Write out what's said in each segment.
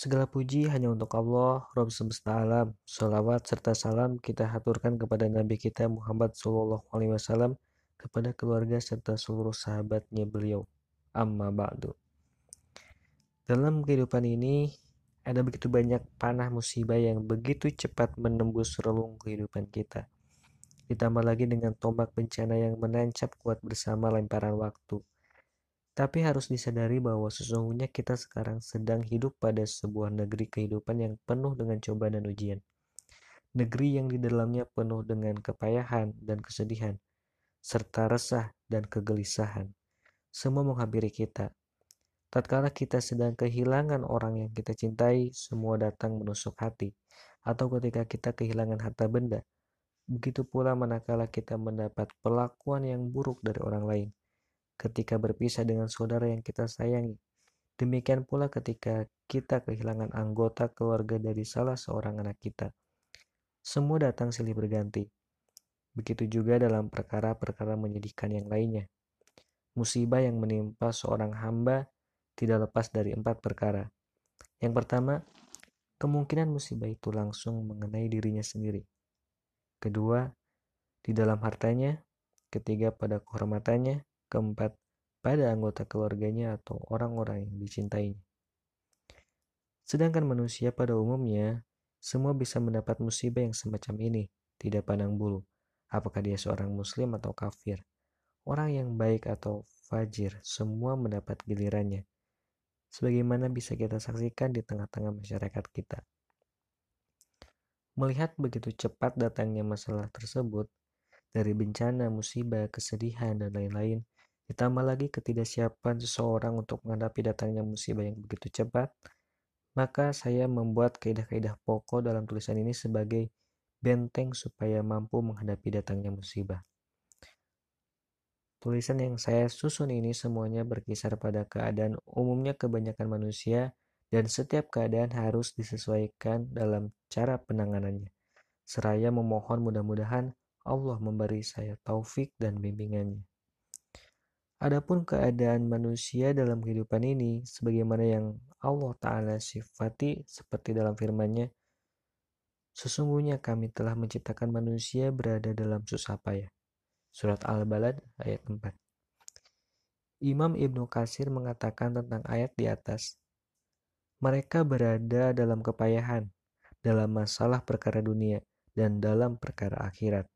Segala puji hanya untuk Allah, Rabb semesta alam. Salawat serta salam kita haturkan kepada Nabi kita Muhammad Sallallahu Alaihi Wasallam, kepada keluarga serta seluruh sahabatnya beliau. Amma ba'du. Dalam kehidupan ini, ada begitu banyak panah musibah yang begitu cepat menembus relung kehidupan kita ditambah lagi dengan tombak bencana yang menancap kuat bersama lemparan waktu. Tapi harus disadari bahwa sesungguhnya kita sekarang sedang hidup pada sebuah negeri kehidupan yang penuh dengan cobaan dan ujian. Negeri yang di dalamnya penuh dengan kepayahan dan kesedihan, serta resah dan kegelisahan. Semua menghampiri kita. Tatkala kita sedang kehilangan orang yang kita cintai, semua datang menusuk hati. Atau ketika kita kehilangan harta benda, Begitu pula manakala kita mendapat perlakuan yang buruk dari orang lain ketika berpisah dengan saudara yang kita sayangi. Demikian pula ketika kita kehilangan anggota keluarga dari salah seorang anak kita. Semua datang silih berganti. Begitu juga dalam perkara-perkara menyedihkan yang lainnya. Musibah yang menimpa seorang hamba tidak lepas dari empat perkara. Yang pertama, kemungkinan musibah itu langsung mengenai dirinya sendiri kedua di dalam hartanya, ketiga pada kehormatannya, keempat pada anggota keluarganya atau orang-orang yang dicintainya. Sedangkan manusia pada umumnya, semua bisa mendapat musibah yang semacam ini, tidak pandang bulu, apakah dia seorang muslim atau kafir. Orang yang baik atau fajir, semua mendapat gilirannya. Sebagaimana bisa kita saksikan di tengah-tengah masyarakat kita. Melihat begitu cepat datangnya masalah tersebut, dari bencana, musibah, kesedihan, dan lain-lain, ditambah lagi ketidaksiapan seseorang untuk menghadapi datangnya musibah yang begitu cepat, maka saya membuat kaidah-kaidah pokok dalam tulisan ini sebagai benteng supaya mampu menghadapi datangnya musibah. Tulisan yang saya susun ini semuanya berkisar pada keadaan umumnya kebanyakan manusia dan setiap keadaan harus disesuaikan dalam cara penanganannya. Seraya memohon mudah-mudahan Allah memberi saya taufik dan bimbingannya. Adapun keadaan manusia dalam kehidupan ini, sebagaimana yang Allah Ta'ala sifati seperti dalam firman-Nya, Sesungguhnya kami telah menciptakan manusia berada dalam susah payah. Surat Al-Balad ayat 4. Imam Ibnu Kasir mengatakan tentang ayat di atas, mereka berada dalam kepayahan, dalam masalah perkara dunia, dan dalam perkara akhirat.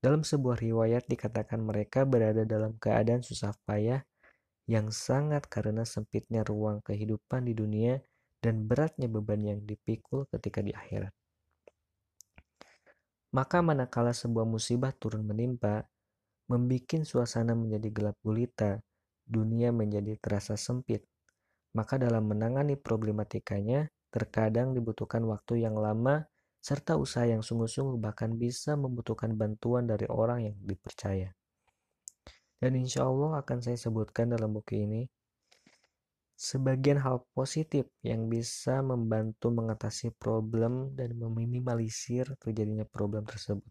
Dalam sebuah riwayat dikatakan mereka berada dalam keadaan susah payah yang sangat karena sempitnya ruang kehidupan di dunia dan beratnya beban yang dipikul ketika di akhirat. Maka manakala sebuah musibah turun menimpa, membuat suasana menjadi gelap gulita, dunia menjadi terasa sempit, maka dalam menangani problematikanya terkadang dibutuhkan waktu yang lama serta usaha yang sungguh-sungguh bahkan bisa membutuhkan bantuan dari orang yang dipercaya. Dan insya Allah akan saya sebutkan dalam buku ini sebagian hal positif yang bisa membantu mengatasi problem dan meminimalisir terjadinya problem tersebut.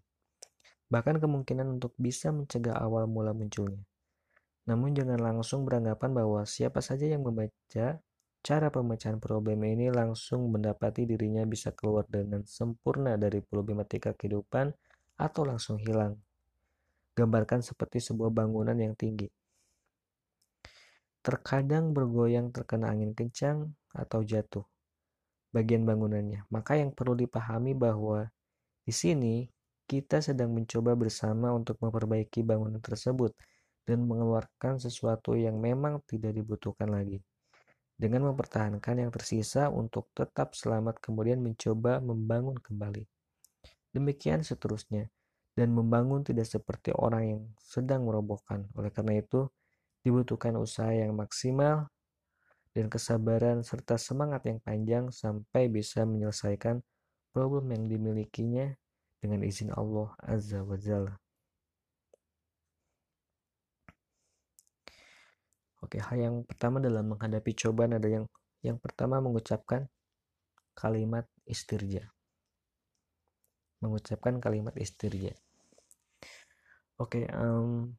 Bahkan kemungkinan untuk bisa mencegah awal mula munculnya. Namun jangan langsung beranggapan bahwa siapa saja yang membaca cara pemecahan problem ini langsung mendapati dirinya bisa keluar dengan sempurna dari problematika kehidupan atau langsung hilang. Gambarkan seperti sebuah bangunan yang tinggi. Terkadang bergoyang terkena angin kencang atau jatuh bagian bangunannya. Maka yang perlu dipahami bahwa di sini kita sedang mencoba bersama untuk memperbaiki bangunan tersebut dan mengeluarkan sesuatu yang memang tidak dibutuhkan lagi. Dengan mempertahankan yang tersisa untuk tetap selamat kemudian mencoba membangun kembali. Demikian seterusnya. Dan membangun tidak seperti orang yang sedang merobohkan. Oleh karena itu, dibutuhkan usaha yang maksimal dan kesabaran serta semangat yang panjang sampai bisa menyelesaikan problem yang dimilikinya dengan izin Allah Azza wa Jalla. Oke, hal yang pertama dalam menghadapi cobaan ada yang yang pertama mengucapkan kalimat istirja. Mengucapkan kalimat istirja. Oke, um,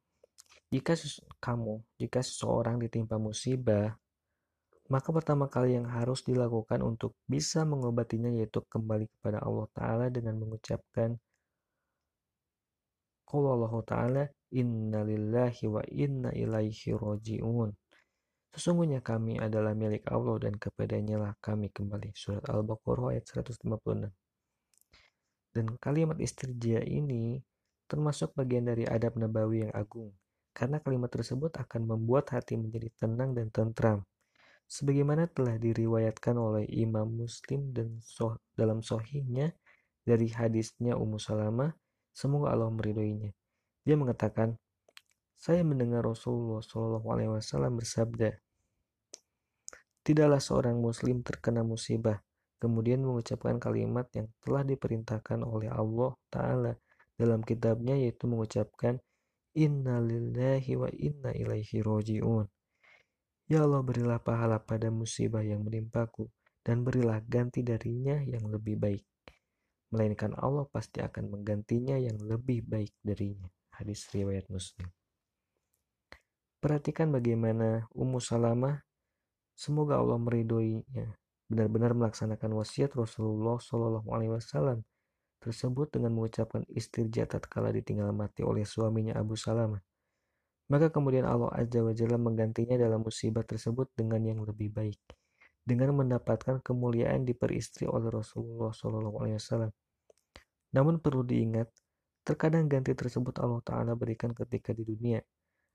jika kamu, jika seseorang ditimpa musibah, maka pertama kali yang harus dilakukan untuk bisa mengobatinya yaitu kembali kepada Allah Ta'ala dengan mengucapkan Allah Ta'ala Inna lillahi wa inna ilaihi roji'un Sesungguhnya kami adalah milik Allah dan kepadanya lah kami kembali. Surat Al-Baqarah ayat 156. Dan kalimat istirja ini termasuk bagian dari adab nabawi yang agung karena kalimat tersebut akan membuat hati menjadi tenang dan tentram. Sebagaimana telah diriwayatkan oleh Imam Muslim dan soh, dalam sohihnya dari hadisnya Ummu Salamah, semoga Allah meridhoinya. Dia mengatakan, saya mendengar Rasulullah Shallallahu Alaihi Wasallam bersabda, tidaklah seorang Muslim terkena musibah, kemudian mengucapkan kalimat yang telah diperintahkan oleh Allah Taala dalam kitabnya yaitu mengucapkan Inna lillahi wa inna ilaihi roji'un. Ya Allah berilah pahala pada musibah yang menimpaku dan berilah ganti darinya yang lebih baik. Melainkan Allah pasti akan menggantinya yang lebih baik darinya. Hadis riwayat Muslim. Perhatikan bagaimana Ummu Salamah semoga Allah meridhoinya benar-benar melaksanakan wasiat Rasulullah Shallallahu alaihi wasallam tersebut dengan mengucapkan istirja tatkala ditinggal mati oleh suaminya Abu Salamah. Maka kemudian Allah Azza wa Jalla menggantinya dalam musibah tersebut dengan yang lebih baik, dengan mendapatkan kemuliaan diperistri oleh Rasulullah SAW. Namun perlu diingat, terkadang ganti tersebut Allah Ta'ala berikan ketika di dunia,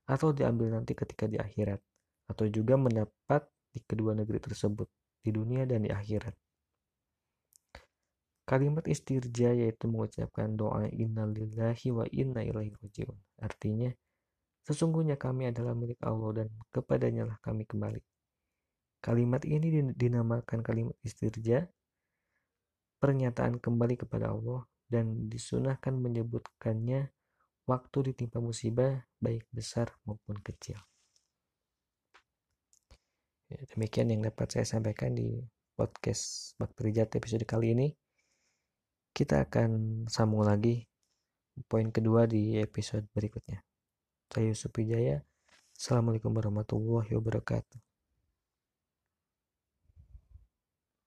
atau diambil nanti ketika di akhirat, atau juga mendapat di kedua negeri tersebut, di dunia dan di akhirat. Kalimat istirja yaitu mengucapkan doa innalillahi wa inna ilaihi rajiun. Artinya, sesungguhnya kami adalah milik Allah dan kepadanya lah kami kembali. Kalimat ini dinamakan kalimat istirja, pernyataan kembali kepada Allah dan disunahkan menyebutkannya waktu ditimpa musibah baik besar maupun kecil. Ya, demikian yang dapat saya sampaikan di podcast Bakteri Jat episode kali ini. Kita akan sambung lagi poin kedua di episode berikutnya. Saya Yusuf Wijaya. Assalamualaikum warahmatullahi wabarakatuh.